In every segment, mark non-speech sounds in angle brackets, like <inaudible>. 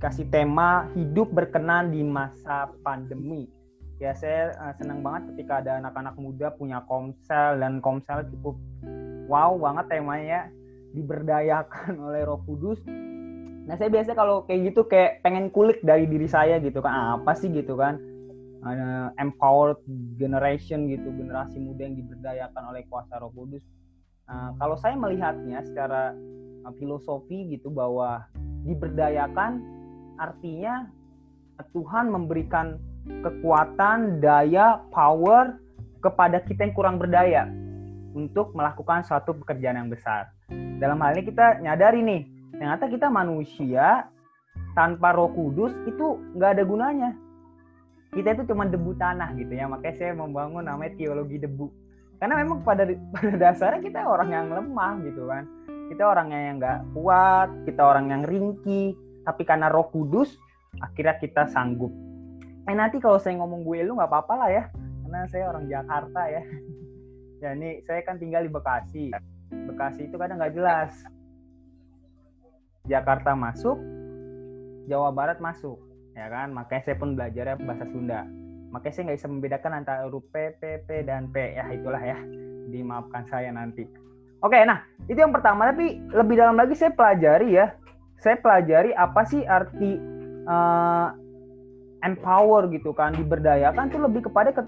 dikasih tema hidup berkenan di masa pandemi. Ya saya uh, senang banget ketika ada anak-anak muda punya komsel dan komsel cukup wow banget temanya diberdayakan <laughs> oleh Roh Kudus. Nah saya biasa kalau kayak gitu kayak pengen kulik dari diri saya gitu kan apa sih gitu kan empowered generation gitu generasi muda yang diberdayakan oleh kuasa Roh Kudus. Uh, kalau saya melihatnya secara uh, filosofi gitu bahwa diberdayakan artinya Tuhan memberikan kekuatan, daya, power kepada kita yang kurang berdaya untuk melakukan suatu pekerjaan yang besar. Dalam hal ini kita nyadari nih, ternyata kita manusia tanpa roh kudus itu nggak ada gunanya. Kita itu cuma debu tanah gitu ya, makanya saya membangun namanya teologi debu. Karena memang pada <laughs> pada dasarnya kita orang yang lemah gitu kan kita orangnya yang nggak kuat kita orang yang ringkih tapi karena roh kudus akhirnya kita sanggup. Eh nanti kalau saya ngomong gue lu nggak apa-apa lah ya. Karena saya orang Jakarta ya. <laughs> Ya ini saya kan tinggal di Bekasi. Bekasi itu kadang nggak jelas. Jakarta masuk Jawa Barat masuk. Ya kan? Makanya saya pun belajar bahasa Sunda. Makanya saya nggak bisa membedakan antara huruf P, P, P, dan P. Ya itulah ya. Dimaafkan saya nanti. Oke, nah itu yang pertama. Tapi lebih dalam lagi saya pelajari ya. Saya pelajari apa sih arti uh, empower gitu kan, diberdayakan itu lebih kepada ke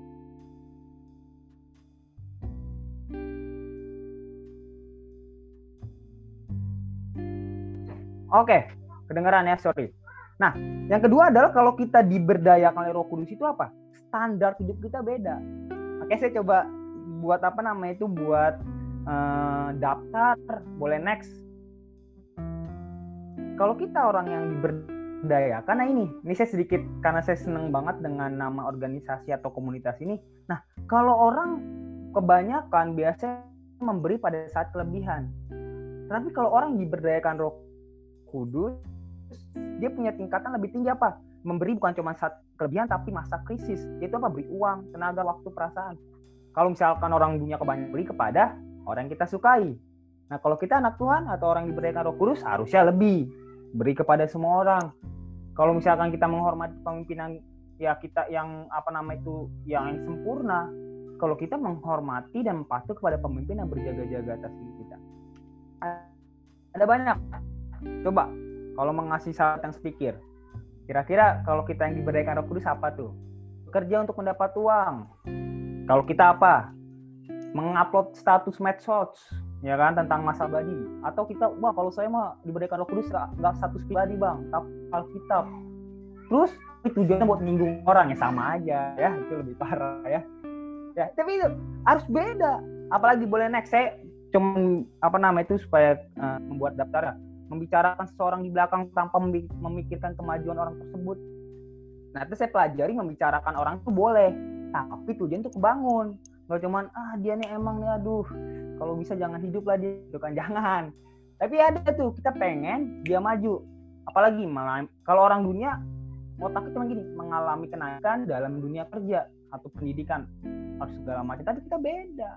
Oke, kedengaran ya, sorry. Nah, yang kedua adalah kalau kita diberdayakan oleh Roh Kudus itu apa? Standar hidup kita beda. Oke, saya coba buat apa namanya itu buat uh, daftar, boleh next. Kalau kita orang yang diberdaya, karena ini, ini saya sedikit karena saya seneng banget dengan nama organisasi atau komunitas ini. Nah, kalau orang kebanyakan biasanya memberi pada saat kelebihan. Tapi kalau orang diberdayakan Roh Kudus, dia punya tingkatan lebih tinggi apa? Memberi bukan cuma saat kelebihan tapi masa krisis. Itu apa? Beri uang, tenaga, waktu, perasaan. Kalau misalkan orang dunia kebanyakan beri kepada orang yang kita sukai. Nah, kalau kita anak Tuhan atau orang yang diberikan Roh Kudus harusnya lebih beri kepada semua orang. Kalau misalkan kita menghormati pemimpinan ya kita yang apa nama itu yang sempurna, kalau kita menghormati dan patuh kepada pemimpin yang berjaga-jaga atas diri kita. Ada banyak. Coba kalau mengasih sahabat yang sepikir, kira-kira kalau kita yang diberikan Roh Kudus apa tuh? Kerja untuk mendapat uang. Kalau kita apa? mengupload status medsos ya kan tentang masa badi. Atau kita wah kalau saya mah diberikan roh kudus nggak status pribadi bang tapi alkitab. Terus tujuannya buat menyinggung orang ya sama aja ya. Itu lebih parah ya. Ya tapi itu harus beda. Apalagi boleh next saya cuma apa nama itu supaya uh, membuat daftar ya. Membicarakan seseorang di belakang tanpa memikirkan kemajuan orang tersebut. Nah itu saya pelajari membicarakan orang itu boleh. Tapi tujuan itu kebangun. Nggak cuman ah dia nih emang nih aduh kalau bisa jangan hidup lah dia itu kan <laughs> jangan. Tapi ada tuh kita pengen dia maju. Apalagi malah kalau orang dunia otaknya cuma gini mengalami kenaikan dalam dunia kerja atau pendidikan harus segala macam. Tapi kita beda.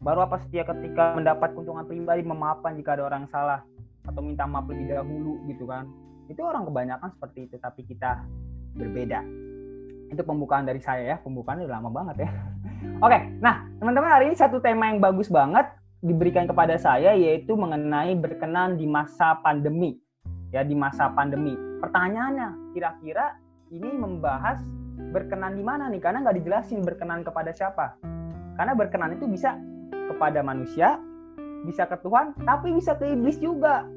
Baru apa setia ketika mendapat keuntungan pribadi memaafkan jika ada orang salah atau minta maaf lebih dahulu gitu kan. Itu orang kebanyakan seperti itu tapi kita berbeda itu pembukaan dari saya ya pembukaan udah lama banget ya. Oke nah teman-teman hari ini satu tema yang bagus banget diberikan kepada saya yaitu mengenai berkenan di masa pandemi. Ya di masa pandemi. Pertanyaannya kira-kira ini membahas berkenan di mana nih? Karena nggak dijelasin berkenan kepada siapa. Karena berkenan itu bisa kepada manusia bisa ke Tuhan tapi bisa ke iblis juga.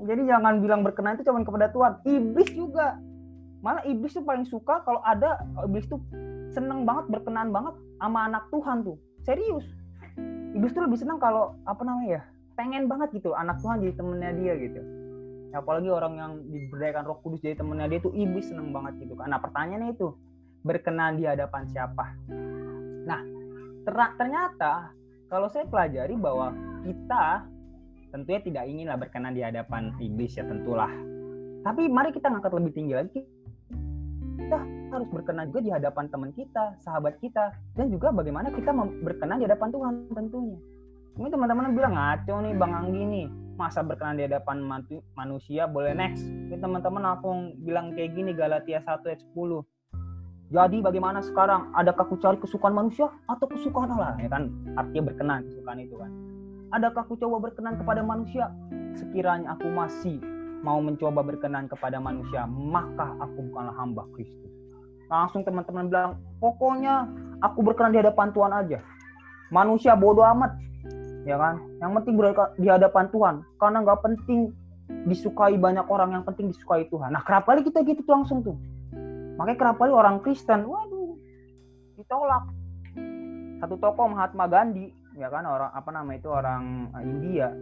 Jadi jangan bilang berkenan itu cuma kepada Tuhan iblis juga malah iblis tuh paling suka kalau ada iblis tuh seneng banget berkenan banget sama anak Tuhan tuh. Serius. Iblis tuh lebih senang kalau apa namanya ya pengen banget gitu anak Tuhan jadi temennya dia gitu. Ya, apalagi orang yang diberdayakan Roh Kudus jadi temennya dia tuh iblis seneng banget gitu karena pertanyaannya itu berkenan di hadapan siapa? Nah ternyata kalau saya pelajari bahwa kita tentunya tidak inginlah berkenan di hadapan iblis ya tentulah. Tapi mari kita ngangkat lebih tinggi lagi kita harus berkenan juga di hadapan teman kita, sahabat kita, dan juga bagaimana kita berkenan di hadapan Tuhan tentunya. Ini teman-teman bilang ngaco nih Bang Anggi nih. Masa berkenan di hadapan manusia boleh next. Ini teman-teman aku bilang kayak gini Galatia 1 ayat 10. Jadi bagaimana sekarang? Adakah aku cari kesukaan manusia atau kesukaan Allah? Ya kan artinya berkenan kesukaan itu kan. Adakah aku coba berkenan kepada manusia? Sekiranya aku masih mau mencoba berkenan kepada manusia, maka aku bukanlah hamba Kristus. Langsung teman-teman bilang, pokoknya aku berkenan di hadapan Tuhan aja. Manusia bodoh amat, ya kan? Yang penting berada di hadapan Tuhan karena nggak penting disukai banyak orang yang penting disukai Tuhan. Nah kerap kali kita gitu tuh langsung tuh? Makanya kerap kali orang Kristen waduh ditolak. Satu tokoh Mahatma Gandhi ya kan? Orang apa nama itu orang India.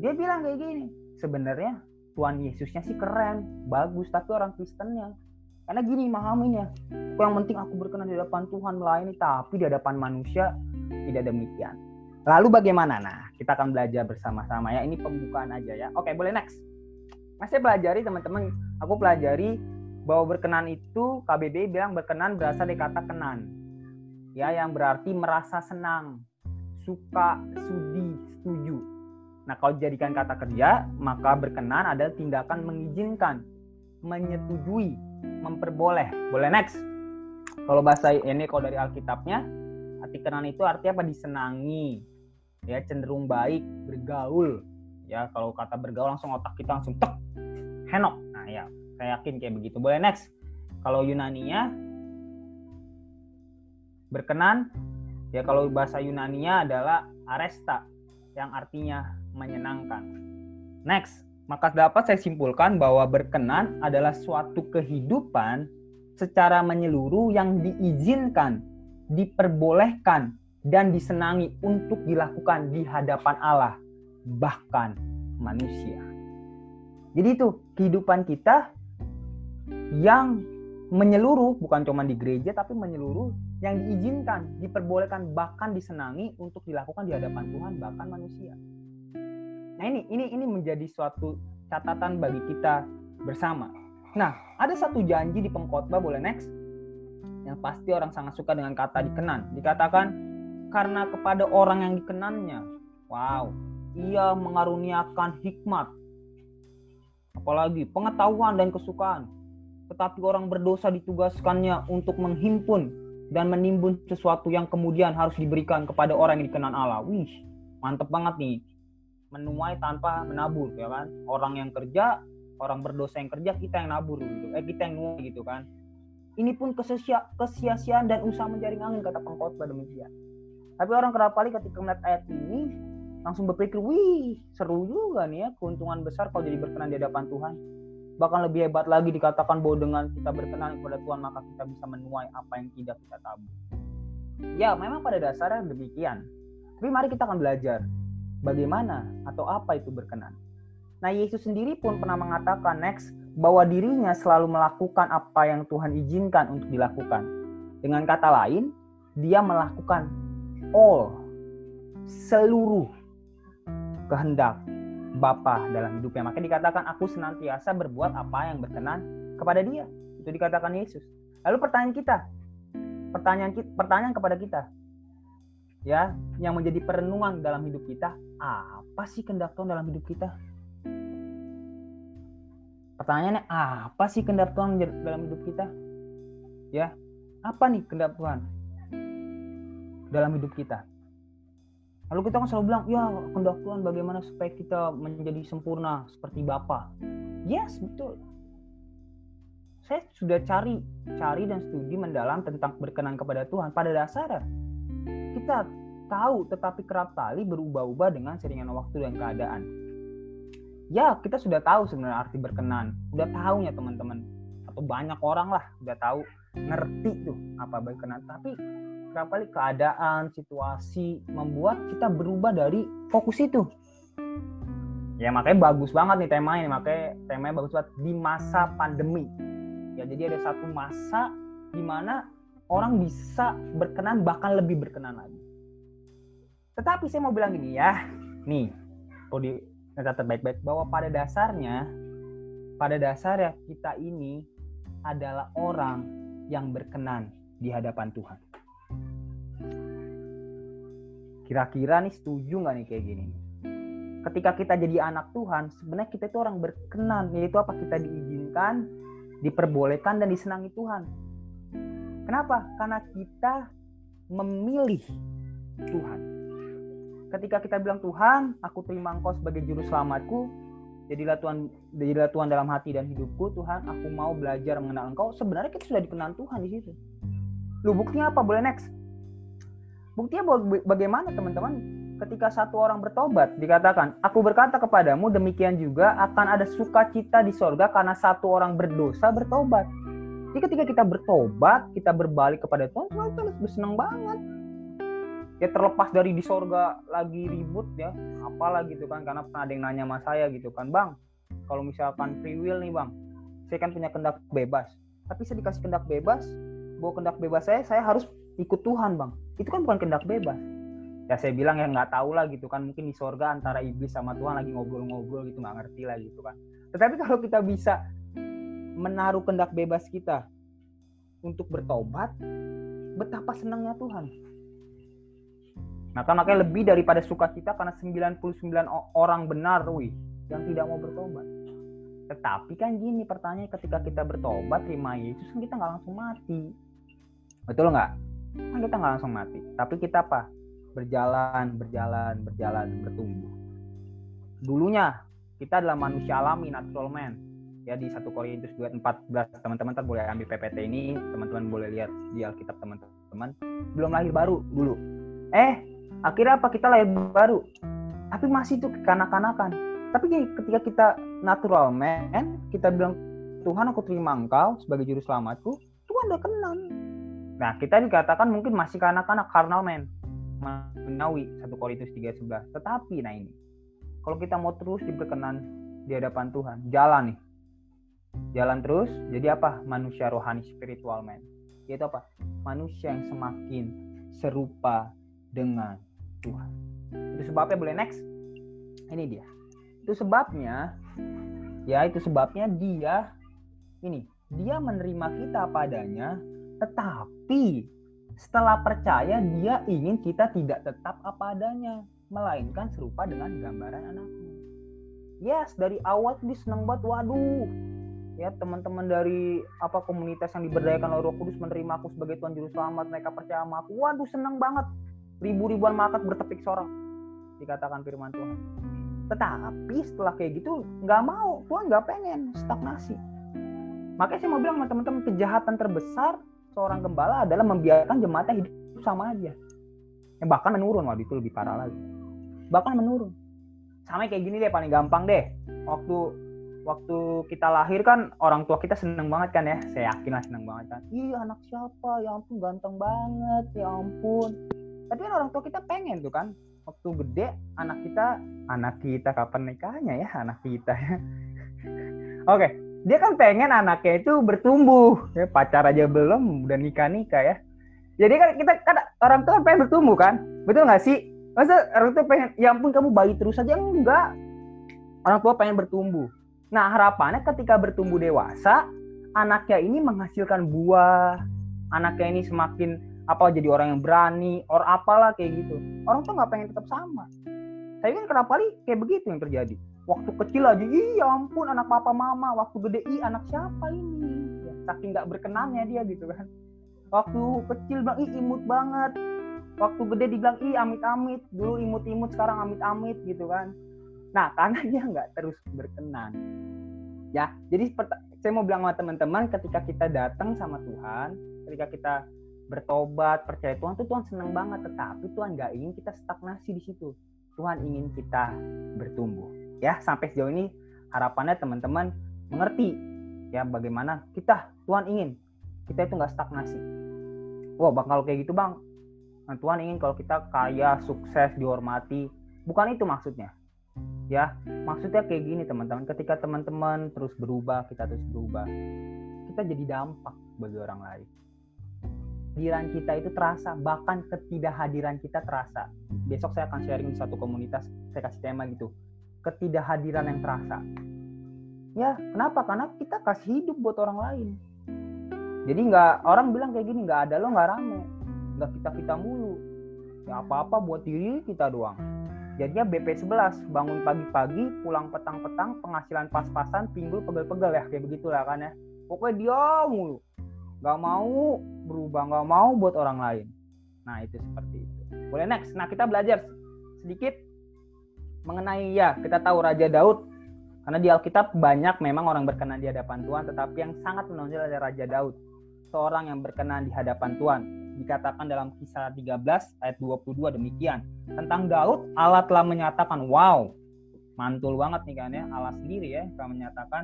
Dia bilang kayak gini sebenarnya Tuhan Yesusnya sih keren bagus tapi orang Kristennya karena gini ya yang penting aku berkenan di hadapan Tuhan melayani tapi di hadapan manusia tidak demikian Lalu bagaimana? Nah, kita akan belajar bersama-sama ya. Ini pembukaan aja ya. Oke, boleh next. Masih pelajari teman-teman. Aku pelajari bahwa berkenan itu KBBI bilang berkenan berasal dari kata kenan. Ya, yang berarti merasa senang, suka, sudi, setuju. Nah, kalau dijadikan kata kerja, maka berkenan adalah tindakan mengizinkan, menyetujui, memperboleh. Boleh next. Kalau bahasa ini kalau dari Alkitabnya, arti kenan itu artinya apa? Disenangi, ya cenderung baik bergaul ya kalau kata bergaul langsung otak kita langsung tek henok nah ya saya yakin kayak begitu boleh next kalau Yunaninya berkenan ya kalau bahasa Yunaninya adalah aresta yang artinya menyenangkan next maka dapat saya simpulkan bahwa berkenan adalah suatu kehidupan secara menyeluruh yang diizinkan, diperbolehkan, dan disenangi untuk dilakukan di hadapan Allah, bahkan manusia. Jadi itu kehidupan kita yang menyeluruh, bukan cuma di gereja tapi menyeluruh yang diizinkan, diperbolehkan bahkan disenangi untuk dilakukan di hadapan Tuhan bahkan manusia. Nah, ini ini ini menjadi suatu catatan bagi kita bersama. Nah, ada satu janji di pengkhotbah boleh next yang pasti orang sangat suka dengan kata dikenan. Dikatakan karena kepada orang yang dikenannya. Wow, ia mengaruniakan hikmat, apalagi pengetahuan dan kesukaan. Tetapi orang berdosa ditugaskannya untuk menghimpun dan menimbun sesuatu yang kemudian harus diberikan kepada orang yang dikenan Allah. Wih, mantep banget nih. Menuai tanpa menabur, ya kan? Orang yang kerja, orang berdosa yang kerja, kita yang nabur gitu. Eh, kita yang nuai gitu kan. Ini pun kesia-siaan dan usaha menjaring angin kata pengkhotbah demikian. Tapi orang kerap kali ketika melihat ayat ini langsung berpikir, wih seru juga nih ya keuntungan besar kalau jadi berkenan di hadapan Tuhan. Bahkan lebih hebat lagi dikatakan bahwa dengan kita berkenan kepada Tuhan maka kita bisa menuai apa yang tidak kita tabur. Ya memang pada dasarnya demikian. Tapi mari kita akan belajar bagaimana atau apa itu berkenan. Nah Yesus sendiri pun pernah mengatakan next bahwa dirinya selalu melakukan apa yang Tuhan izinkan untuk dilakukan. Dengan kata lain, dia melakukan all seluruh kehendak Bapa dalam hidupnya. Maka dikatakan aku senantiasa berbuat apa yang berkenan kepada Dia. Itu dikatakan Yesus. Lalu pertanyaan kita, pertanyaan pertanyaan kepada kita, ya, yang menjadi perenungan dalam hidup kita, apa sih kehendak Tuhan dalam hidup kita? Pertanyaannya apa sih kehendak Tuhan dalam hidup kita? Ya, apa nih kehendak Tuhan? dalam hidup kita. Lalu kita kan selalu bilang, ya kehendak Tuhan bagaimana supaya kita menjadi sempurna seperti Bapa. Yes, betul. Saya sudah cari, cari dan studi mendalam tentang berkenan kepada Tuhan. Pada dasarnya, kita tahu tetapi kerap kali berubah-ubah dengan seringan waktu dan keadaan. Ya, kita sudah tahu sebenarnya arti berkenan. Udah tahu ya teman-teman. Atau banyak orang lah udah tahu, ngerti tuh apa berkenan. Tapi kerap kali keadaan, situasi membuat kita berubah dari fokus itu. Ya makanya bagus banget nih tema ini, makanya temanya bagus banget di masa pandemi. Ya jadi ada satu masa di mana orang bisa berkenan bahkan lebih berkenan lagi. Tetapi saya mau bilang gini ya, nih, kalau di catat baik-baik bahwa pada dasarnya, pada dasarnya kita ini adalah orang yang berkenan di hadapan Tuhan. Kira-kira nih setuju nggak nih kayak gini? Ketika kita jadi anak Tuhan sebenarnya kita itu orang berkenan yaitu apa? Kita diizinkan diperbolehkan dan disenangi Tuhan. Kenapa? Karena kita memilih Tuhan ketika kita bilang Tuhan aku terima engkau sebagai juru selamatku jadilah Tuhan jadilah Tuhan dalam hati dan hidupku. Tuhan aku mau belajar mengenal engkau. Sebenarnya kita sudah dikenal Tuhan di situ. Lu buktinya apa? Boleh next. Buktinya bagaimana teman-teman? Ketika satu orang bertobat dikatakan aku berkata kepadamu demikian juga akan ada sukacita di sorga karena satu orang berdosa bertobat. Jadi ketika kita bertobat kita berbalik kepada Tuhan Tuhan terus bersenang banget ya terlepas dari di sorga lagi ribut ya apalah gitu kan karena pernah ada yang nanya sama saya gitu kan. Bang kalau misalkan free will nih bang saya kan punya kendak bebas. Tapi saya dikasih kendak bebas bahwa kendak bebas saya saya harus ikut Tuhan bang. Itu kan bukan kendak bebas. Ya saya bilang ya nggak tahu lah gitu kan mungkin di sorga antara iblis sama Tuhan lagi ngobrol-ngobrol gitu nggak ngerti lah gitu kan. Tetapi kalau kita bisa menaruh kendak bebas kita untuk bertobat betapa senangnya Tuhan maka makanya lebih daripada sukacita karena 99 orang benar wih yang tidak mau bertobat tetapi kan gini pertanyaan ketika kita bertobat terima Yesus kan kita nggak langsung mati betul nggak kan kita nggak langsung mati tapi kita apa berjalan, berjalan, berjalan, bertumbuh. Dulunya kita adalah manusia alami, natural man. Ya di 1 Korintus 2:14 teman-teman ntar boleh ambil PPT ini, teman-teman boleh lihat di Alkitab teman-teman. Belum lahir baru dulu. Eh, akhirnya apa? Kita lahir baru. Tapi masih itu kekanak-kanakan. Tapi ketika kita natural man, kita bilang Tuhan aku terima engkau sebagai juru selamatku, Tuhan udah kenal. Nah, kita dikatakan mungkin masih kanak-kanak carnal man menawi 1 Korintus 3:11. Tetapi nah ini, kalau kita mau terus diperkenan di hadapan Tuhan, jalan nih. Jalan terus, jadi apa? Manusia rohani spiritual man. Yaitu apa? Manusia yang semakin serupa dengan Tuhan. Itu sebabnya boleh next. Ini dia. Itu sebabnya ya itu sebabnya dia ini dia menerima kita padanya tetapi setelah percaya, dia ingin kita tidak tetap apa adanya, melainkan serupa dengan gambaran anaknya. Yes, dari awal dia senang banget. Waduh, ya teman-teman dari apa komunitas yang diberdayakan oleh Roh Kudus menerima aku sebagai Tuhan Juru Selamat. Mereka percaya sama aku. Waduh, senang banget. Ribu-ribuan malaikat bertepik sorak. Dikatakan firman Tuhan. Tetapi setelah kayak gitu, nggak mau. Tuhan nggak pengen stagnasi. Makanya saya mau bilang sama teman-teman, kejahatan terbesar seorang gembala adalah membiarkan jemaatnya hidup sama aja. Ya, bahkan menurun waktu itu lebih parah lagi. Bahkan menurun. Sama kayak gini deh paling gampang deh. Waktu waktu kita lahir kan orang tua kita seneng banget kan ya. Saya yakin lah seneng banget kan. Ih anak siapa? Ya ampun ganteng banget. Ya ampun. Tapi kan orang tua kita pengen tuh kan. Waktu gede anak kita anak kita kapan nikahnya ya anak kita ya. <laughs> Oke, dia kan pengen anaknya itu bertumbuh ya pacar aja belum udah nikah nikah ya jadi kan kita kan orang tua pengen bertumbuh kan betul nggak sih masa orang tua pengen ya ampun kamu bayi terus aja enggak orang tua pengen bertumbuh nah harapannya ketika bertumbuh dewasa anaknya ini menghasilkan buah anaknya ini semakin apa jadi orang yang berani or apalah kayak gitu. Orang tua nggak pengen tetap sama. Tapi kan kenapa kali kayak begitu yang terjadi. Waktu kecil aja iya ampun anak papa mama. Waktu gede ih anak siapa ini? Ya, saking nggak berkenannya dia gitu kan. Waktu kecil bilang ih imut banget. Waktu gede dibilang ih amit-amit. Dulu imut-imut sekarang amit-amit gitu kan. Nah <laughs> karena dia nggak terus berkenan. Ya jadi saya mau bilang sama teman-teman ketika kita datang sama Tuhan ketika kita bertobat percaya Tuhan tuh Tuhan seneng banget. Tetapi Tuhan nggak ingin kita stagnasi di situ. Tuhan ingin kita bertumbuh. Ya sampai sejauh ini harapannya teman-teman mengerti ya bagaimana kita Tuhan ingin kita itu nggak stagnasi. Wah bang kalau kayak gitu bang. Nah, Tuhan ingin kalau kita kaya sukses dihormati. Bukan itu maksudnya. Ya maksudnya kayak gini teman-teman. Ketika teman-teman terus berubah kita terus berubah kita jadi dampak bagi orang lain kehadiran kita itu terasa bahkan ketidakhadiran kita terasa besok saya akan sharing di satu komunitas saya kasih tema gitu ketidakhadiran yang terasa. Ya, kenapa? Karena kita kasih hidup buat orang lain. Jadi nggak orang bilang kayak gini nggak ada lo nggak rame, nggak kita kita mulu. ya apa-apa buat diri kita doang jadinya BP 11 bangun pagi-pagi pulang petang-petang penghasilan pas-pasan pinggul pegel-pegel ya kayak begitulah kan ya pokoknya dia mulu nggak mau berubah nggak mau buat orang lain. Nah itu seperti itu. Boleh next. Nah kita belajar sedikit mengenai ya kita tahu Raja Daud. Karena di Alkitab banyak memang orang berkenan di hadapan Tuhan tetapi yang sangat menonjol adalah Raja Daud. Seorang yang berkenan di hadapan Tuhan. Dikatakan dalam kisah 13 ayat 22 demikian. Tentang Daud Allah telah menyatakan wow mantul banget nih kan ya Allah sendiri ya telah menyatakan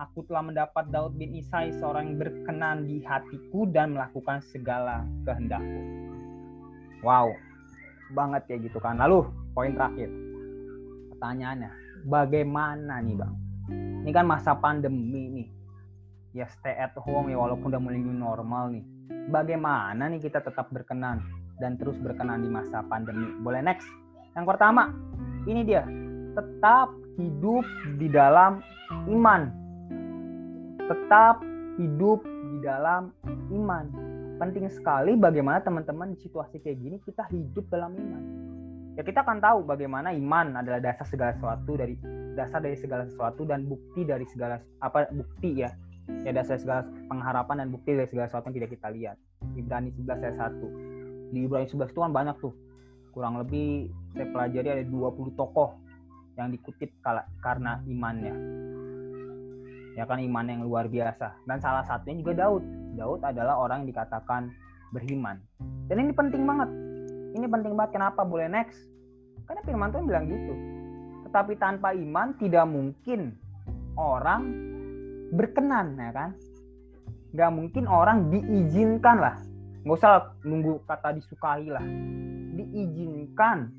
aku telah mendapat Daud bin Isai seorang yang berkenan di hatiku dan melakukan segala kehendakku. Wow banget ya gitu kan. Lalu poin terakhir. Pertanyaannya bagaimana nih bang? Ini kan masa pandemi nih. Ya stay at home ya walaupun udah mulai normal nih. Bagaimana nih kita tetap berkenan dan terus berkenan di masa pandemi? Boleh next? Yang pertama ini dia. Tetap hidup di dalam iman tetap hidup di dalam iman. Penting sekali bagaimana teman-teman di situasi kayak gini kita hidup dalam iman. Ya kita akan tahu bagaimana iman adalah dasar segala sesuatu dari dasar dari segala sesuatu dan bukti dari segala apa bukti ya. Ya dasar segala pengharapan dan bukti dari segala sesuatu yang tidak kita lihat. Ibrani 11 ayat 1 di Ibrani 11 itu kan banyak tuh. Kurang lebih saya pelajari ada 20 tokoh yang dikutip karena imannya ya kan iman yang luar biasa. Dan salah satunya juga Daud. Daud adalah orang yang dikatakan beriman. Dan ini penting banget. Ini penting banget. Kenapa? Boleh next. Karena firman Tuhan bilang gitu. Tetapi tanpa iman tidak mungkin orang berkenan ya kan? Nggak mungkin orang diizinkan lah. Nggak usah nunggu kata disukai lah. Diizinkan.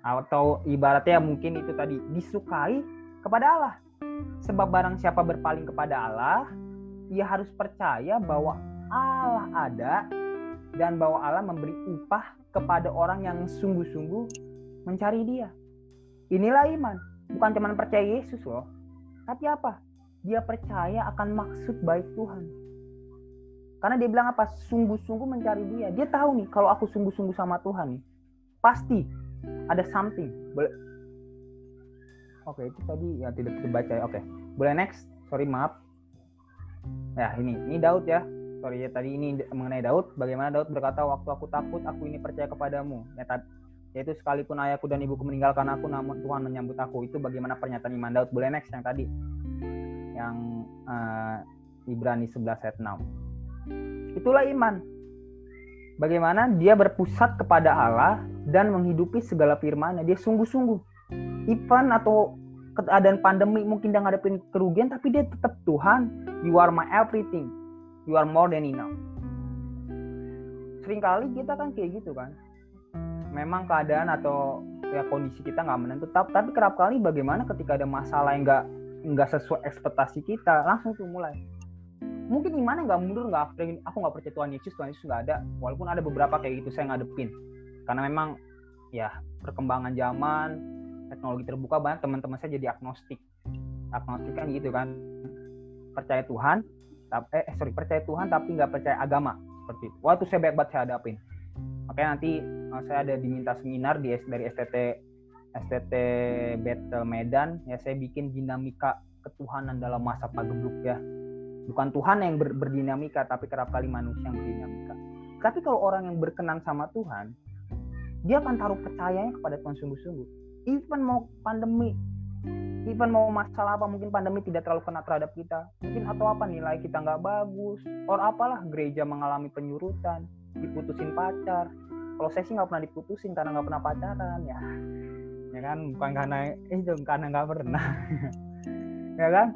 Atau ibaratnya mungkin itu tadi disukai kepada Allah sebab barang siapa berpaling kepada Allah ia harus percaya bahwa Allah ada dan bahwa Allah memberi upah kepada orang yang sungguh-sungguh mencari Dia. Inilah iman, bukan cuma percaya Yesus loh, tapi apa? Dia percaya akan maksud baik Tuhan. Karena dia bilang apa? Sungguh-sungguh mencari Dia. Dia tahu nih kalau aku sungguh-sungguh sama Tuhan pasti ada something. Oke, itu tadi ya tidak terbaca ya. Oke, boleh next. Sorry maaf. Ya ini, ini Daud ya. Sorry ya tadi ini mengenai Daud. Bagaimana Daud berkata waktu aku takut aku ini percaya kepadamu. Ya yaitu sekalipun ayahku dan ibuku meninggalkan aku namun Tuhan menyambut aku. Itu bagaimana pernyataan iman Daud? Boleh next yang tadi. Yang uh, Ibrani 11 ayat 6 itulah iman. Bagaimana dia berpusat kepada Allah dan menghidupi segala firman dia sungguh-sungguh. Even atau keadaan pandemi mungkin dia ngadepin kerugian tapi dia tetap Tuhan. You are my everything. You are more than enough. Seringkali kita kan kayak gitu kan. Memang keadaan atau ya kondisi kita nggak menentu tapi kerap kali bagaimana ketika ada masalah yang nggak nggak sesuai ekspektasi kita langsung tuh mulai. Mungkin imannya nggak mundur nggak aku nggak percaya Tuhan Yesus Tuhan Yesus nggak ada. Walaupun ada beberapa kayak gitu saya ngadepin. Karena memang ya perkembangan zaman teknologi terbuka banyak teman-teman saya jadi agnostik agnostik kan gitu kan percaya Tuhan eh, eh sorry percaya Tuhan tapi nggak percaya agama seperti itu. Waktu saya banyak banget saya hadapin. Makanya nanti uh, saya ada diminta seminar di dari STT STT Battle Medan ya saya bikin dinamika ketuhanan dalam masa pagebluk ya. Bukan Tuhan yang ber, berdinamika tapi kerap kali manusia yang berdinamika. Tapi kalau orang yang berkenan sama Tuhan, dia akan taruh percayanya kepada Tuhan sungguh-sungguh. Even mau pandemi, even mau masalah apa mungkin pandemi tidak terlalu kena terhadap kita. Mungkin atau apa nilai kita nggak bagus or apalah gereja mengalami penyurutan diputusin pacar. Kalau saya sih nggak pernah diputusin karena nggak pernah pacaran ya. Ya kan bukan karena itu karena nggak pernah. <laughs> Ya kan?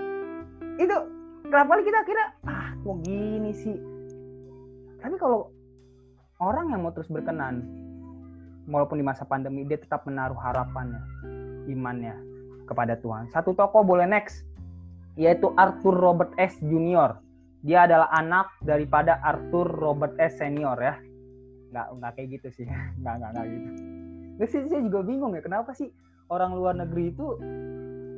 Itu kenapa kita kira ah kok gini sih? Tapi kalau orang yang mau terus berkenan walaupun di masa pandemi dia tetap menaruh harapannya imannya kepada Tuhan. Satu tokoh boleh next, yaitu Arthur Robert S. Junior. Dia adalah anak daripada Arthur Robert S. Senior ya. Nggak, nggak kayak gitu sih. <laughs> Nggak, nggak, nggak gitu. Terus saya juga bingung ya, kenapa sih orang luar negeri itu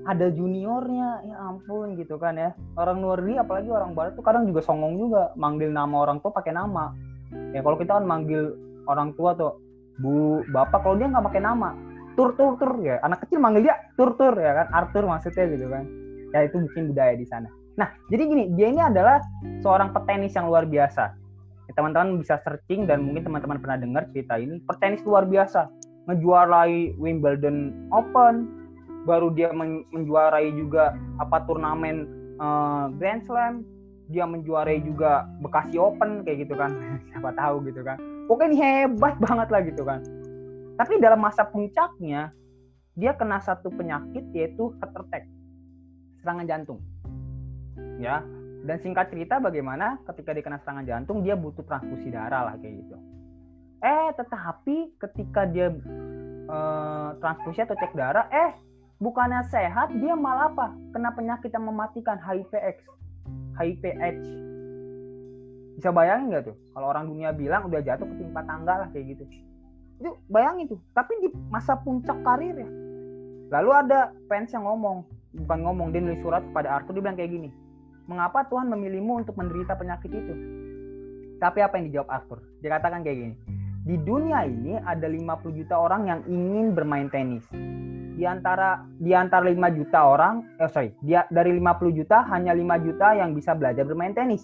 ada juniornya, ya ampun gitu kan ya. Orang luar negeri, apalagi orang barat tuh kadang juga songong juga, manggil nama orang tuh pakai nama. Ya kalau kita kan manggil orang tua tuh bu bapak kalau dia nggak pakai nama. Tur tur tur ya. Anak kecil manggil dia tur tur ya kan? Arthur maksudnya gitu kan. Ya itu mungkin budaya di sana. Nah jadi gini dia ini adalah seorang petenis yang luar biasa. Ya, teman-teman bisa searching dan mungkin teman-teman pernah dengar cerita ini. Petenis luar biasa. Ngejuarai Wimbledon Open. Baru dia menjuarai juga apa turnamen uh, Grand Slam. Dia menjuarai juga Bekasi Open kayak gitu kan. <laughs> Siapa tahu gitu kan pokoknya ini hebat banget lah gitu kan. Tapi dalam masa puncaknya dia kena satu penyakit yaitu heart attack serangan jantung. Ya dan singkat cerita bagaimana ketika dia kena serangan jantung dia butuh transfusi darah lah kayak gitu. Eh tetapi ketika dia eh, transfusi atau cek darah eh bukannya sehat dia malah apa? Kena penyakit yang mematikan HIV-X HIV-H bisa bayangin nggak tuh? Kalau orang dunia bilang udah jatuh ketimpa tangga lah kayak gitu. Itu bayangin tuh tapi di masa puncak karir ya lalu ada fans yang ngomong bukan ngomong dia nulis surat kepada Arthur dia bilang kayak gini mengapa Tuhan memilihmu untuk menderita penyakit itu? Tapi apa yang dijawab Arthur? Dia katakan kayak gini di dunia ini ada 50 juta orang yang ingin bermain tenis. Di antara di antara 5 juta orang eh sorry dia dari 50 juta hanya 5 juta yang bisa belajar bermain tenis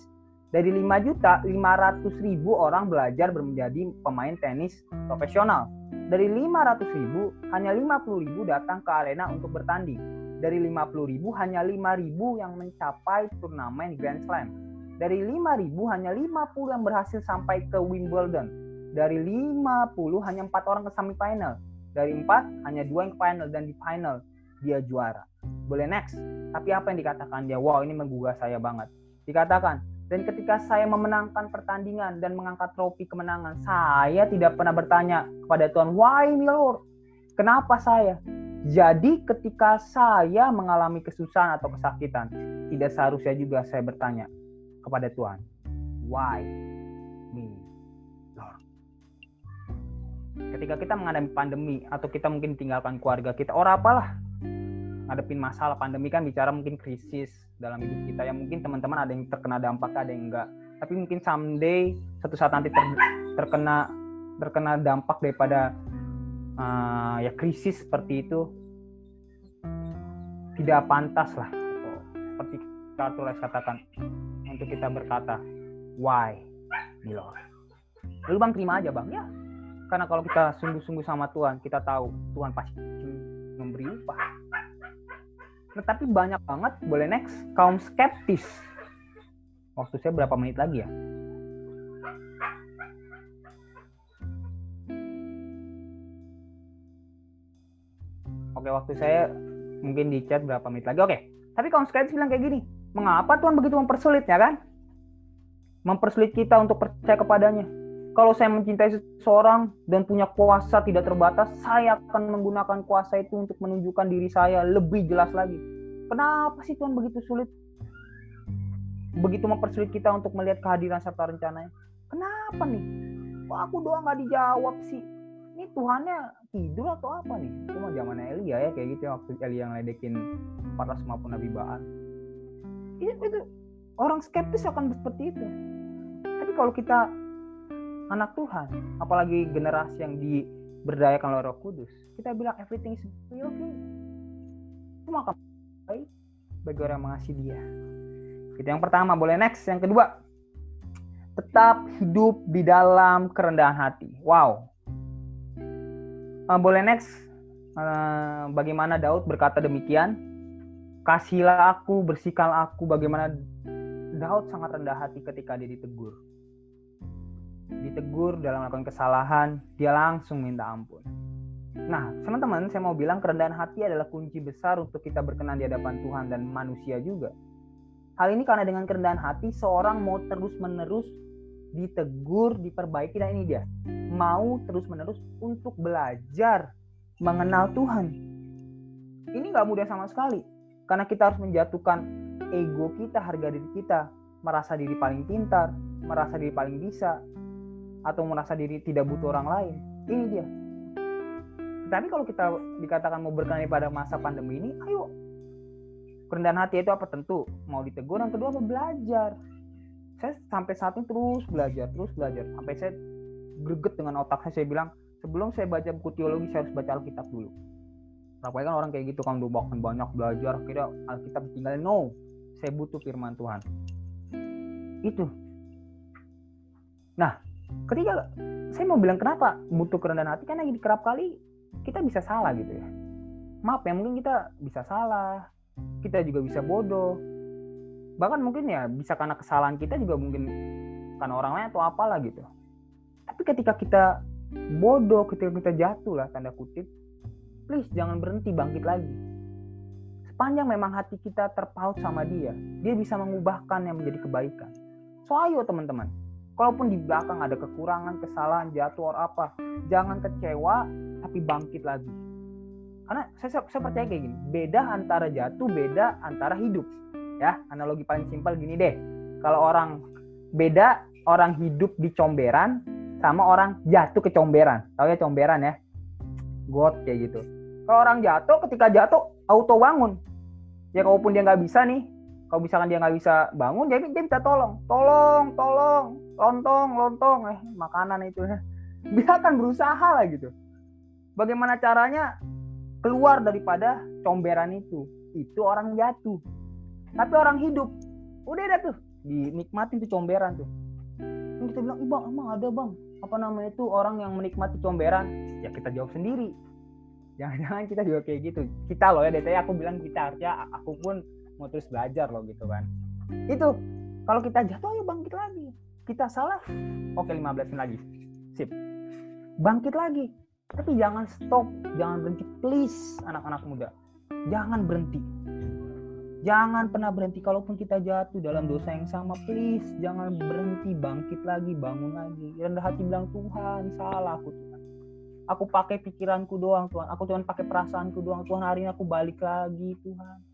dari 5 juta 500 ribu orang belajar menjadi pemain tenis profesional. Dari 500 ribu hanya 50 ribu datang ke arena untuk bertanding. Dari 50 ribu hanya 5 ribu yang mencapai turnamen Grand Slam. Dari 5 ribu hanya 50 yang berhasil sampai ke Wimbledon. Dari 50 hanya empat orang ke semifinal. Dari empat hanya dua yang ke final dan di final dia juara. Boleh next tapi apa yang dikatakan dia? Wow ini menggugah saya banget. Dikatakan dan ketika saya memenangkan pertandingan dan mengangkat trofi kemenangan saya tidak pernah bertanya kepada Tuhan why me Lord? Kenapa saya? Jadi ketika saya mengalami kesusahan atau kesakitan tidak seharusnya juga saya bertanya kepada Tuhan why me ketika kita menghadapi pandemi atau kita mungkin tinggalkan keluarga kita orang apalah ngadepin masalah. Pandemi kan bicara mungkin krisis dalam hidup kita. Yang mungkin teman-teman ada yang terkena dampak ada yang enggak. Tapi mungkin someday satu saat nanti ter, terkena terkena dampak daripada uh, ya krisis seperti itu tidak pantas lah. Seperti Kartu katakan untuk kita berkata why Lord? Lalu bang terima aja bang. Ya karena kalau kita sungguh-sungguh sama Tuhan, kita tahu Tuhan pasti memberi upah. Tetapi banyak banget, boleh next, kaum skeptis. Waktu saya berapa menit lagi ya? Oke, waktu saya mungkin di chat berapa menit lagi. Oke, tapi kaum skeptis bilang kayak gini, mengapa Tuhan begitu mempersulit ya kan? Mempersulit kita untuk percaya kepadanya kalau saya mencintai seseorang dan punya kuasa tidak terbatas, saya akan menggunakan kuasa itu untuk menunjukkan diri saya lebih jelas lagi. Kenapa sih Tuhan begitu sulit? Begitu mempersulit kita untuk melihat kehadiran serta rencananya. Kenapa nih? Kok aku doa nggak dijawab sih? Ini Tuhannya tidur atau apa nih? Itu mah zaman Elia ya kayak gitu ya waktu Elia yang ledekin 450 Nabi Baal. Itu, itu orang skeptis akan seperti itu. Tapi kalau kita anak Tuhan, apalagi generasi yang diberdayakan oleh Roh Kudus, kita bilang everything is okay. Semua akan baik bagi orang yang mengasihi Dia. Itu yang pertama, boleh next. Yang kedua, tetap hidup di dalam kerendahan hati. Wow. Uh, boleh next. Uh, bagaimana Daud berkata demikian? Kasihlah aku, bersihkanlah aku. Bagaimana Daud sangat rendah hati ketika dia ditegur ditegur dalam melakukan kesalahan, dia langsung minta ampun. Nah, teman-teman, saya mau bilang kerendahan hati adalah kunci besar untuk kita berkenan di hadapan Tuhan dan manusia juga. Hal ini karena dengan kerendahan hati, seorang mau terus-menerus ditegur, diperbaiki, dan ini dia. Mau terus-menerus untuk belajar mengenal Tuhan. Ini nggak mudah sama sekali. Karena kita harus menjatuhkan ego kita, harga diri kita. Merasa diri paling pintar, merasa diri paling bisa, atau merasa diri tidak butuh orang lain. Ini dia. Tapi kalau kita dikatakan mau berkenan pada masa pandemi ini, ayo. Kerendahan hati itu apa tentu? Mau ditegur yang kedua apa belajar. Saya sampai saat ini terus belajar terus belajar. Sampai saya greget dengan otak saya saya bilang sebelum saya baca buku teologi saya harus baca Alkitab dulu. Rapai kan orang kayak gitu kan udah banyak belajar kira Alkitab tinggal no saya butuh firman Tuhan. Itu. Nah ketika saya mau bilang kenapa butuh kerendahan hati? Karena kerap kali kita bisa salah gitu ya. Maaf ya mungkin kita bisa salah kita juga bisa bodoh. Bahkan mungkin ya bisa karena kesalahan kita juga mungkin karena orang lain atau apalah gitu. Tapi ketika kita bodoh ketika kita jatuh lah tanda kutip please jangan berhenti bangkit lagi. Sepanjang memang hati kita terpaut sama dia dia bisa mengubahkan yang menjadi kebaikan. So ayo teman-teman kalaupun di belakang ada kekurangan kesalahan jatuh atau apa jangan kecewa tapi bangkit lagi. Karena saya, saya percaya kayak gini beda antara jatuh beda antara hidup. Ya analogi paling simpel gini deh. Kalau orang beda orang hidup di comberan sama orang jatuh ke comberan. Tahu ya comberan ya? Got kayak gitu. Kalau orang jatuh ketika jatuh auto bangun. Ya kalaupun dia nggak bisa nih kalau misalkan dia nggak bisa bangun dia, dia minta tolong. Tolong tolong lontong lontong. Eh makanan itu <laughs> ya akan berusaha lah gitu. Bagaimana caranya keluar daripada comberan itu? Itu orang jatuh. Tapi orang hidup. Udah ada tuh. Dinikmatin tuh comberan tuh. Yang kita bilang bang emang ada bang? Apa namanya itu orang yang menikmati comberan? Ya kita jawab sendiri. Jangan-jangan kita juga kayak gitu. Kita loh ya DTI aku bilang kita artinya aku pun mau terus belajar loh gitu kan itu kalau kita jatuh ya bangkit lagi kita salah oke 15 menit lagi sip bangkit lagi tapi jangan stop jangan berhenti please anak-anak muda jangan berhenti Jangan pernah berhenti kalaupun kita jatuh dalam dosa yang sama, please jangan berhenti bangkit lagi, bangun lagi. Rendah hati bilang Tuhan, salah aku Tuhan. Aku pakai pikiranku doang Tuhan. Aku cuma pakai perasaanku doang Tuhan. Hari ini aku balik lagi Tuhan.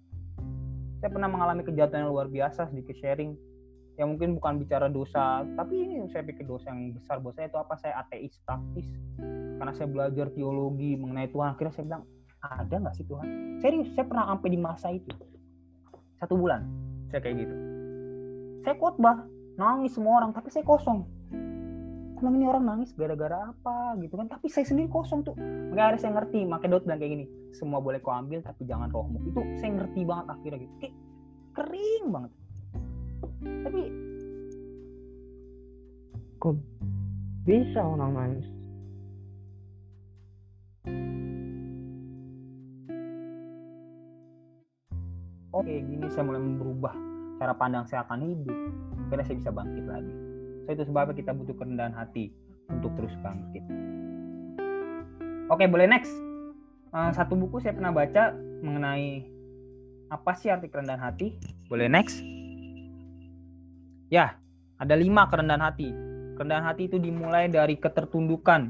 Saya pernah mengalami kejahatan yang luar biasa sedikit sharing. Ya mungkin bukan bicara dosa, tapi ini saya pikir dosa yang besar. Buat saya itu apa? Saya ateis praktis. Karena saya belajar teologi mengenai Tuhan. Akhirnya saya bilang, ada nggak sih Tuhan? Serius, saya pernah sampai di masa itu satu bulan saya kayak gitu saya khotbah nangis semua orang tapi saya kosong emang ini orang nangis gara-gara apa gitu kan? Tapi saya sendiri kosong tuh. Makanya akhirnya saya ngerti. Makanya Daud bilang kayak gini semua boleh kau ambil tapi jangan rohmu itu saya ngerti banget akhirnya gitu. Kayak kering banget. Tapi kok bisa orang nangis? Oke gini saya mulai berubah cara pandang saya akan hidup. Karena saya bisa bangkit lagi so itu sebabnya kita butuh kerendahan hati untuk terus bangkit. Oke boleh next. Uh, satu buku saya pernah baca mengenai apa sih arti kerendahan hati. Boleh next? Ya ada lima kerendahan hati. Kerendahan hati itu dimulai dari ketertundukan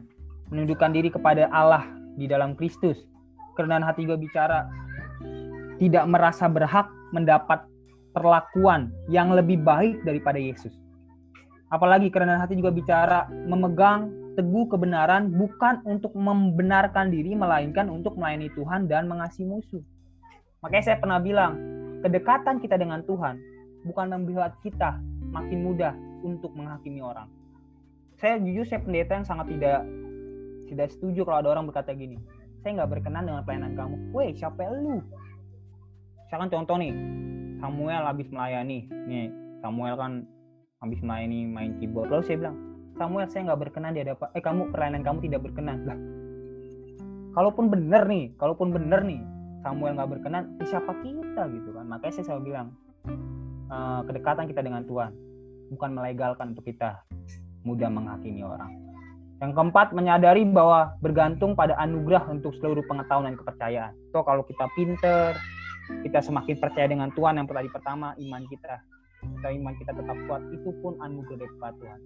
menundukkan diri kepada Allah di dalam Kristus. Kerendahan hati juga bicara tidak merasa berhak mendapat perlakuan yang lebih baik daripada Yesus. Apalagi karena hati juga bicara memegang teguh kebenaran bukan untuk membenarkan diri melainkan untuk melayani Tuhan dan mengasihi musuh. Makanya saya pernah bilang, kedekatan kita dengan Tuhan bukan membuat kita makin mudah untuk menghakimi orang. Saya jujur saya pendeta yang sangat tidak tidak setuju kalau ada orang berkata gini, saya nggak berkenan dengan pelayanan kamu. Weh, siapa lu? misalkan contoh nih Samuel habis melayani nih Samuel kan habis melayani main keyboard. Lalu saya bilang Samuel saya nggak berkenan di hadapan eh kamu perlainan kamu tidak berkenan. Lah. Kalaupun benar nih kalaupun benar nih Samuel nggak berkenan ya siapa kita gitu kan. Makanya saya selalu bilang uh, kedekatan kita dengan Tuhan bukan melegalkan untuk kita mudah menghakimi orang. Yang keempat, menyadari bahwa bergantung pada anugerah untuk seluruh pengetahuan dan kepercayaan. So, kalau kita pinter, kita semakin percaya dengan Tuhan yang tadi pertama iman kita kita iman kita tetap kuat itu pun anugerah dari Tuhan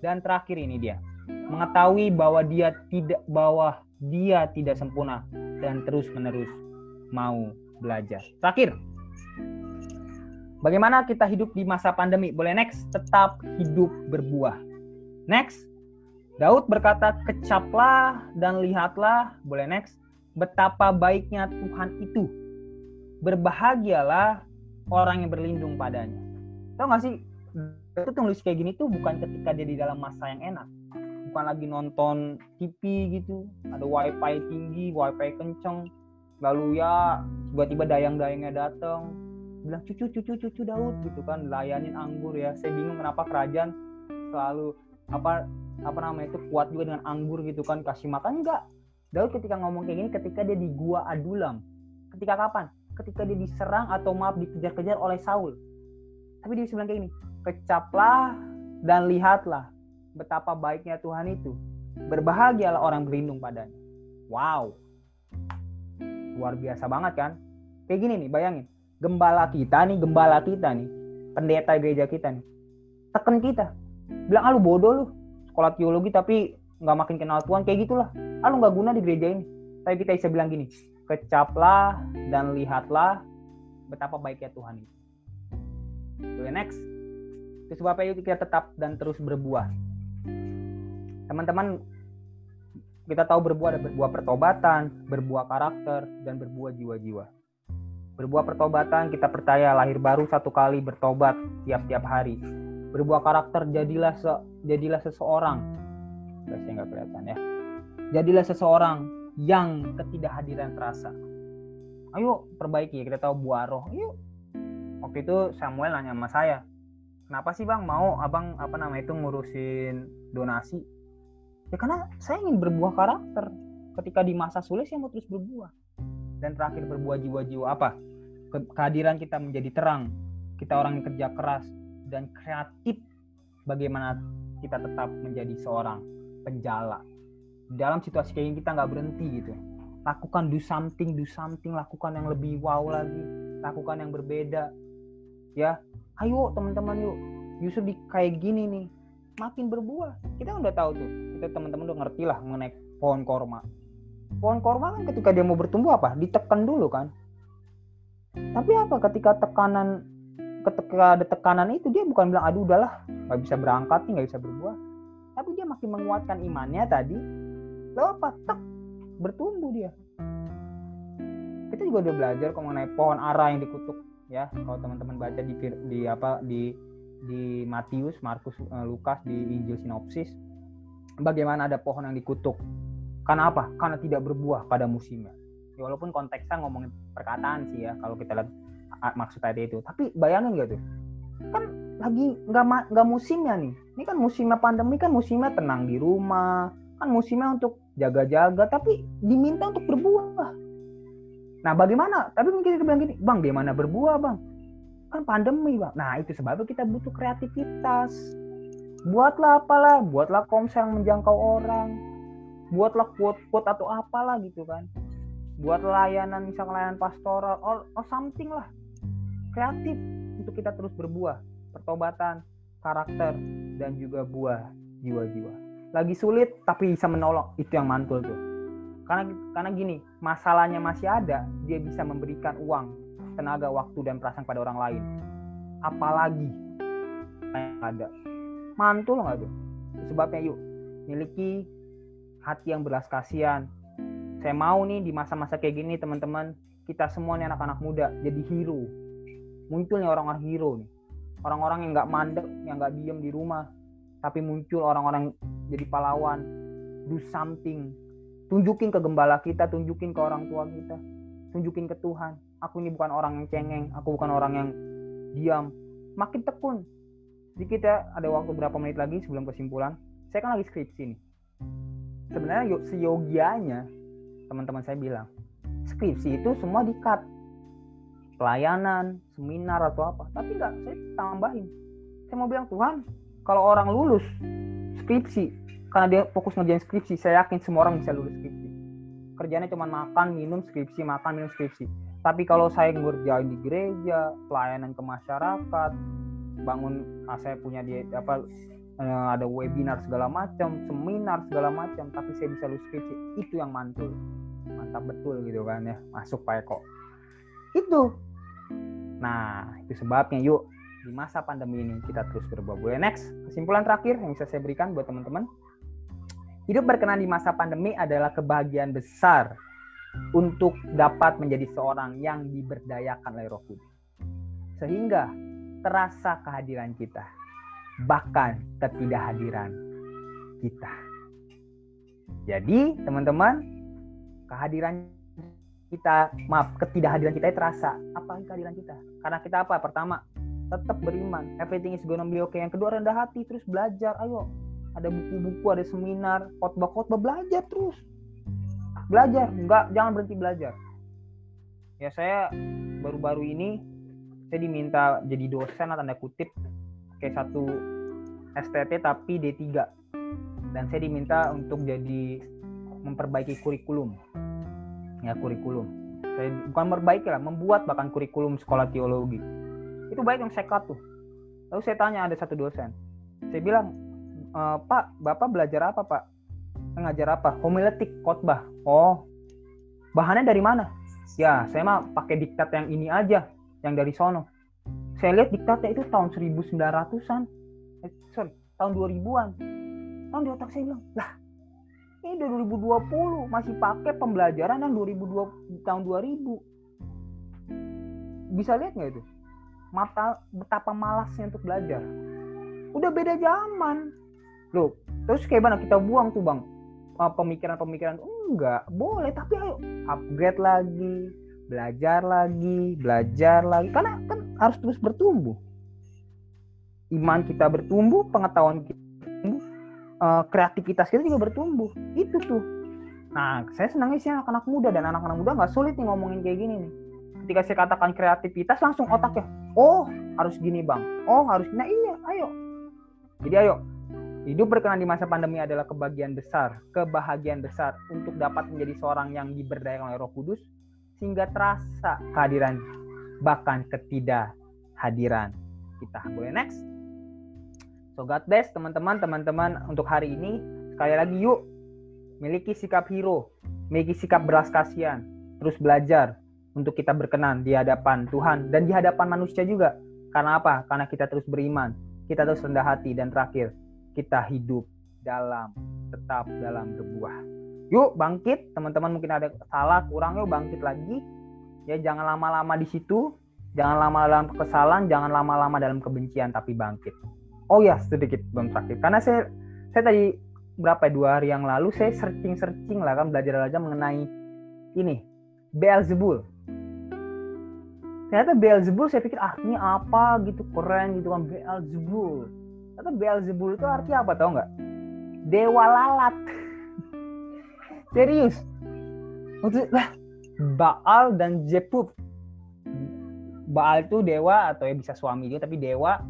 dan terakhir ini dia mengetahui bahwa dia tidak bahwa dia tidak sempurna dan terus menerus mau belajar. Terakhir bagaimana kita hidup di masa pandemi? Boleh next tetap hidup berbuah. Next Daud berkata kecaplah dan lihatlah. Boleh next betapa baiknya Tuhan itu. Berbahagialah orang yang berlindung padanya. Tahu gak sih? Itu tulis kayak gini tuh bukan ketika dia di dalam masa yang enak. bukan lagi nonton TV gitu ada wifi tinggi wifi kenceng. Lalu ya tiba-tiba dayang-dayangnya datang bilang cucu cucu cucu Daud gitu kan layanin anggur ya. Saya bingung kenapa kerajaan selalu apa apa namanya itu kuat juga dengan anggur gitu kan kasih makan. Enggak. Daud ketika ngomong kayak gini ketika dia di gua Adulam. Ketika kapan? Ketika dia diserang atau maaf dikejar-kejar oleh Saul tapi dia bilang kayak gini kecaplah dan lihatlah betapa baiknya Tuhan itu. Berbahagialah orang berlindung padanya. Wow. Luar biasa banget kan? Kayak gini nih bayangin. Gembala kita nih gembala kita nih pendeta gereja kita nih tekan kita. Bilang ah lu bodoh lu. Sekolah teologi tapi nggak makin kenal Tuhan. Kayak gitulah. Ah lu nggak guna di gereja ini. Tapi kita bisa bilang gini kecaplah dan lihatlah betapa baiknya Tuhan itu Oke, next itu sebabnya yuk kita tetap dan terus berbuah teman-teman kita tahu berbuah ada berbuah pertobatan, berbuah karakter, dan berbuah jiwa-jiwa. Berbuah pertobatan kita percaya lahir baru satu kali bertobat tiap-tiap hari. Berbuah karakter jadilah se jadilah seseorang. Saya nggak kelihatan ya. Jadilah seseorang yang ketidakhadiran terasa. Ayo perbaiki kita tahu buah roh. Yuk. Waktu itu Samuel nanya sama saya, kenapa sih bang mau abang apa namanya itu ngurusin donasi? Ya karena saya ingin berbuah karakter. Ketika di masa sulit saya mau terus berbuah. Dan terakhir berbuah jiwa-jiwa apa? Kehadiran kita menjadi terang. Kita orang yang kerja keras dan kreatif. Bagaimana kita tetap menjadi seorang penjala. Dalam situasi kayak ini kita nggak berhenti gitu. Lakukan do something, do something. Lakukan yang lebih wow lagi. Lakukan yang berbeda. Ya, ayo teman-teman yuk. Justru di kayak gini nih, makin berbuah. Kita udah tahu tuh, kita teman-teman udah ngerti lah mengenai pohon korma. Pohon korma kan ketika dia mau bertumbuh apa? Ditekan dulu kan. Tapi apa ketika tekanan ketika ada tekanan itu dia bukan bilang aduh udahlah nggak bisa berangkat nih nggak bisa berbuah tapi dia makin menguatkan imannya tadi lalu apa tek bertumbuh dia kita juga udah belajar mengenai pohon ara yang dikutuk ya kalau teman-teman baca di di apa di di Matius, Markus, Lukas di Injil sinopsis bagaimana ada pohon yang dikutuk. Karena apa? Karena tidak berbuah pada musimnya. Ya, walaupun konteksnya ngomongin perkataan sih ya kalau kita lihat maksud tadi itu. Tapi bayangin gak tuh? Kan lagi nggak nggak musimnya nih. Ini kan musimnya pandemi kan musimnya tenang di rumah, kan musimnya untuk jaga-jaga tapi diminta untuk berbuah. Nah, bagaimana? Tapi mungkin kita bilang gini, "Bang, gimana berbuah, Bang?" kan pandemi bang. Nah itu sebabnya kita butuh kreativitas. Buatlah apalah, buatlah komsel yang menjangkau orang, buatlah quote-quote atau apalah gitu kan. Buat layanan misalnya layanan pastoral or, or something lah. Kreatif untuk kita terus berbuah. Pertobatan, karakter, dan juga buah jiwa-jiwa. Lagi sulit tapi bisa menolong, itu yang mantul tuh. Karena karena gini, masalahnya masih ada, dia bisa memberikan uang tenaga, waktu, dan perasaan pada orang lain. Apalagi yang ada. Mantul nggak tuh? Sebabnya yuk, miliki hati yang belas kasihan. Saya mau nih di masa-masa kayak gini teman-teman, kita semua nih anak-anak muda jadi hero. Muncul nih orang-orang hero nih. Orang-orang yang nggak mandek, yang nggak diem di rumah. Tapi muncul orang-orang jadi pahlawan. Do something. Tunjukin ke gembala kita, tunjukin ke orang tua kita. Tunjukin ke Tuhan. Aku ini bukan orang yang cengeng aku bukan orang yang diam. Makin tekun. Sedikit ya ada waktu berapa menit lagi sebelum kesimpulan? Saya kan lagi skripsi nih. Sebenarnya yuk seyogianya teman-teman saya bilang skripsi itu semua di cut pelayanan seminar atau apa. Tapi nggak saya tambahin. Saya mau bilang Tuhan kalau orang lulus skripsi karena dia fokus ngerjain skripsi saya yakin semua orang bisa lulus skripsi. Kerjanya cuma makan minum skripsi makan minum skripsi. Tapi kalau saya ngerjain di gereja pelayanan ke masyarakat bangun ah, saya punya dia apa eh, ada webinar segala macam seminar segala macam tapi saya bisa lulus skripsi itu yang mantul. Mantap betul gitu kan ya masuk Pak Eko. Itu. Nah itu sebabnya yuk. Di masa pandemi ini kita terus berbuat next. Kesimpulan terakhir yang bisa saya berikan buat teman-teman hidup berkenan di masa pandemi adalah kebahagiaan besar untuk dapat menjadi seorang yang diberdayakan oleh Roh Kudus. Sehingga terasa kehadiran kita, bahkan ketidakhadiran kita. Jadi, teman-teman, kehadiran kita, maaf, ketidakhadiran kita terasa. Apa kehadiran kita? Karena kita apa? Pertama, tetap beriman. Everything is gonna be okay. Yang kedua, rendah hati, terus belajar. Ayo, ada buku-buku, ada seminar, khotbah-khotbah, belajar terus. Belajar, enggak, jangan berhenti belajar. Ya saya baru-baru ini saya diminta jadi dosen tanda kutip kayak satu STT tapi D3 dan saya diminta untuk jadi memperbaiki kurikulum. Ya kurikulum. Saya bukan memperbaiki lah membuat bahkan kurikulum sekolah teologi. Itu baik yang saya tuh lalu saya tanya ada satu dosen. Saya bilang e, Pak Bapak belajar apa Pak? Ngajar apa? Homiletik khotbah. Oh. Bahannya dari mana? Ya saya mah pakai diktat yang ini aja yang dari sono. Saya lihat diktatnya itu tahun 1900-an eh, sorry tahun 2000-an tahun di otak saya bilang lah ini udah 2020 masih pakai pembelajaran yang 2020 tahun 2000 bisa lihat nggak itu? Mata betapa malasnya untuk belajar. Udah beda zaman loh terus kayak mana kita buang tuh bang. Pemikiran-pemikiran enggak boleh tapi ayo upgrade lagi belajar lagi belajar lagi. Karena kan harus terus bertumbuh. Iman kita bertumbuh pengetahuan kita bertumbuh uh, kreativitas kita juga bertumbuh. Itu tuh. Nah saya senangnya sih anak-anak muda dan anak-anak muda nggak sulit nih ngomongin kayak gini nih. Ketika saya katakan kreativitas langsung otaknya oh harus gini bang. Oh harus nah iya ayo. Jadi ayo Hidup berkenan di masa pandemi adalah kebahagiaan besar, kebahagiaan besar untuk dapat menjadi seorang yang diberdayakan oleh Roh Kudus sehingga terasa kehadiran bahkan ketidakhadiran kita. Boleh next? So God bless teman-teman, teman-teman untuk hari ini sekali lagi yuk miliki sikap hero, miliki sikap belas kasihan, terus belajar untuk kita berkenan di hadapan Tuhan dan di hadapan manusia juga. Karena apa? Karena kita terus beriman, kita terus rendah hati dan terakhir kita hidup dalam tetap dalam berbuah. Yuk bangkit, teman-teman mungkin ada salah kurang yuk bangkit lagi. Ya jangan lama-lama di situ, jangan lama dalam kesalahan, jangan lama-lama dalam kebencian tapi bangkit. Oh ya sedikit belum terakhir karena saya saya tadi berapa ya, dua hari yang lalu saya searching searching lah kan belajar belajar mengenai ini Beelzebul. Ternyata Beelzebul saya pikir artinya apa gitu keren gitu kan Beelzebul Ternyata Beelzebul itu artinya apa tau nggak? Dewa lalat. <laughs> Serius. Maksudnya Baal dan Jepub. Baal itu dewa atau ya bisa suami dia tapi dewa.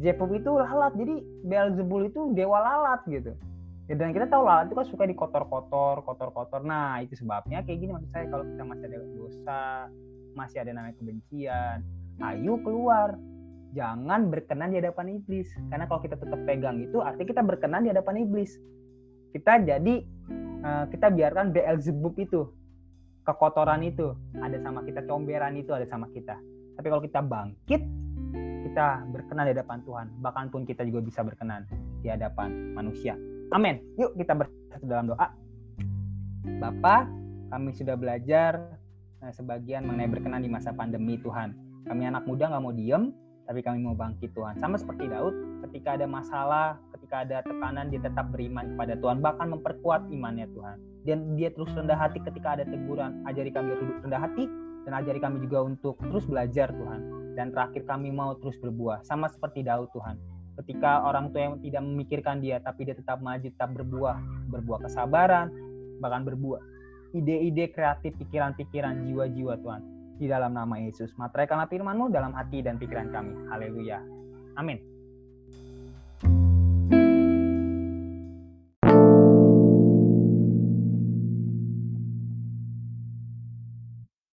Jepub itu lalat. Jadi Beelzebul itu dewa lalat gitu. Ya, dan kita tahu lalat itu kan suka dikotor-kotor, kotor-kotor. Nah, itu sebabnya kayak gini maksud saya kalau kita masih ada dosa, masih ada namanya kebencian, ayo keluar jangan berkenan di hadapan iblis. Karena kalau kita tetap pegang itu artinya kita berkenan di hadapan iblis. Kita jadi uh, kita biarkan Beelzebub itu kekotoran itu ada sama kita comberan itu ada sama kita. Tapi kalau kita bangkit kita berkenan di hadapan Tuhan. Bahkan pun kita juga bisa berkenan di hadapan manusia. Amin. Yuk kita bersatu dalam doa. Bapak kami sudah belajar uh, sebagian mengenai berkenan di masa pandemi Tuhan. Kami anak muda nggak mau diem tapi kami mau bangkit Tuhan. Sama seperti Daud, ketika ada masalah, ketika ada tekanan, dia tetap beriman kepada Tuhan, bahkan memperkuat imannya Tuhan. Dan dia terus rendah hati ketika ada teguran. Ajari kami rendah hati, dan ajari kami juga untuk terus belajar Tuhan. Dan terakhir kami mau terus berbuah, sama seperti Daud Tuhan. Ketika orang tua yang tidak memikirkan dia, tapi dia tetap maju, tetap berbuah, berbuah kesabaran, bahkan berbuah ide-ide kreatif, pikiran-pikiran, jiwa-jiwa Tuhan di dalam nama Yesus. Materaikanlah firman-Mu dalam hati dan pikiran kami. Haleluya. Amin.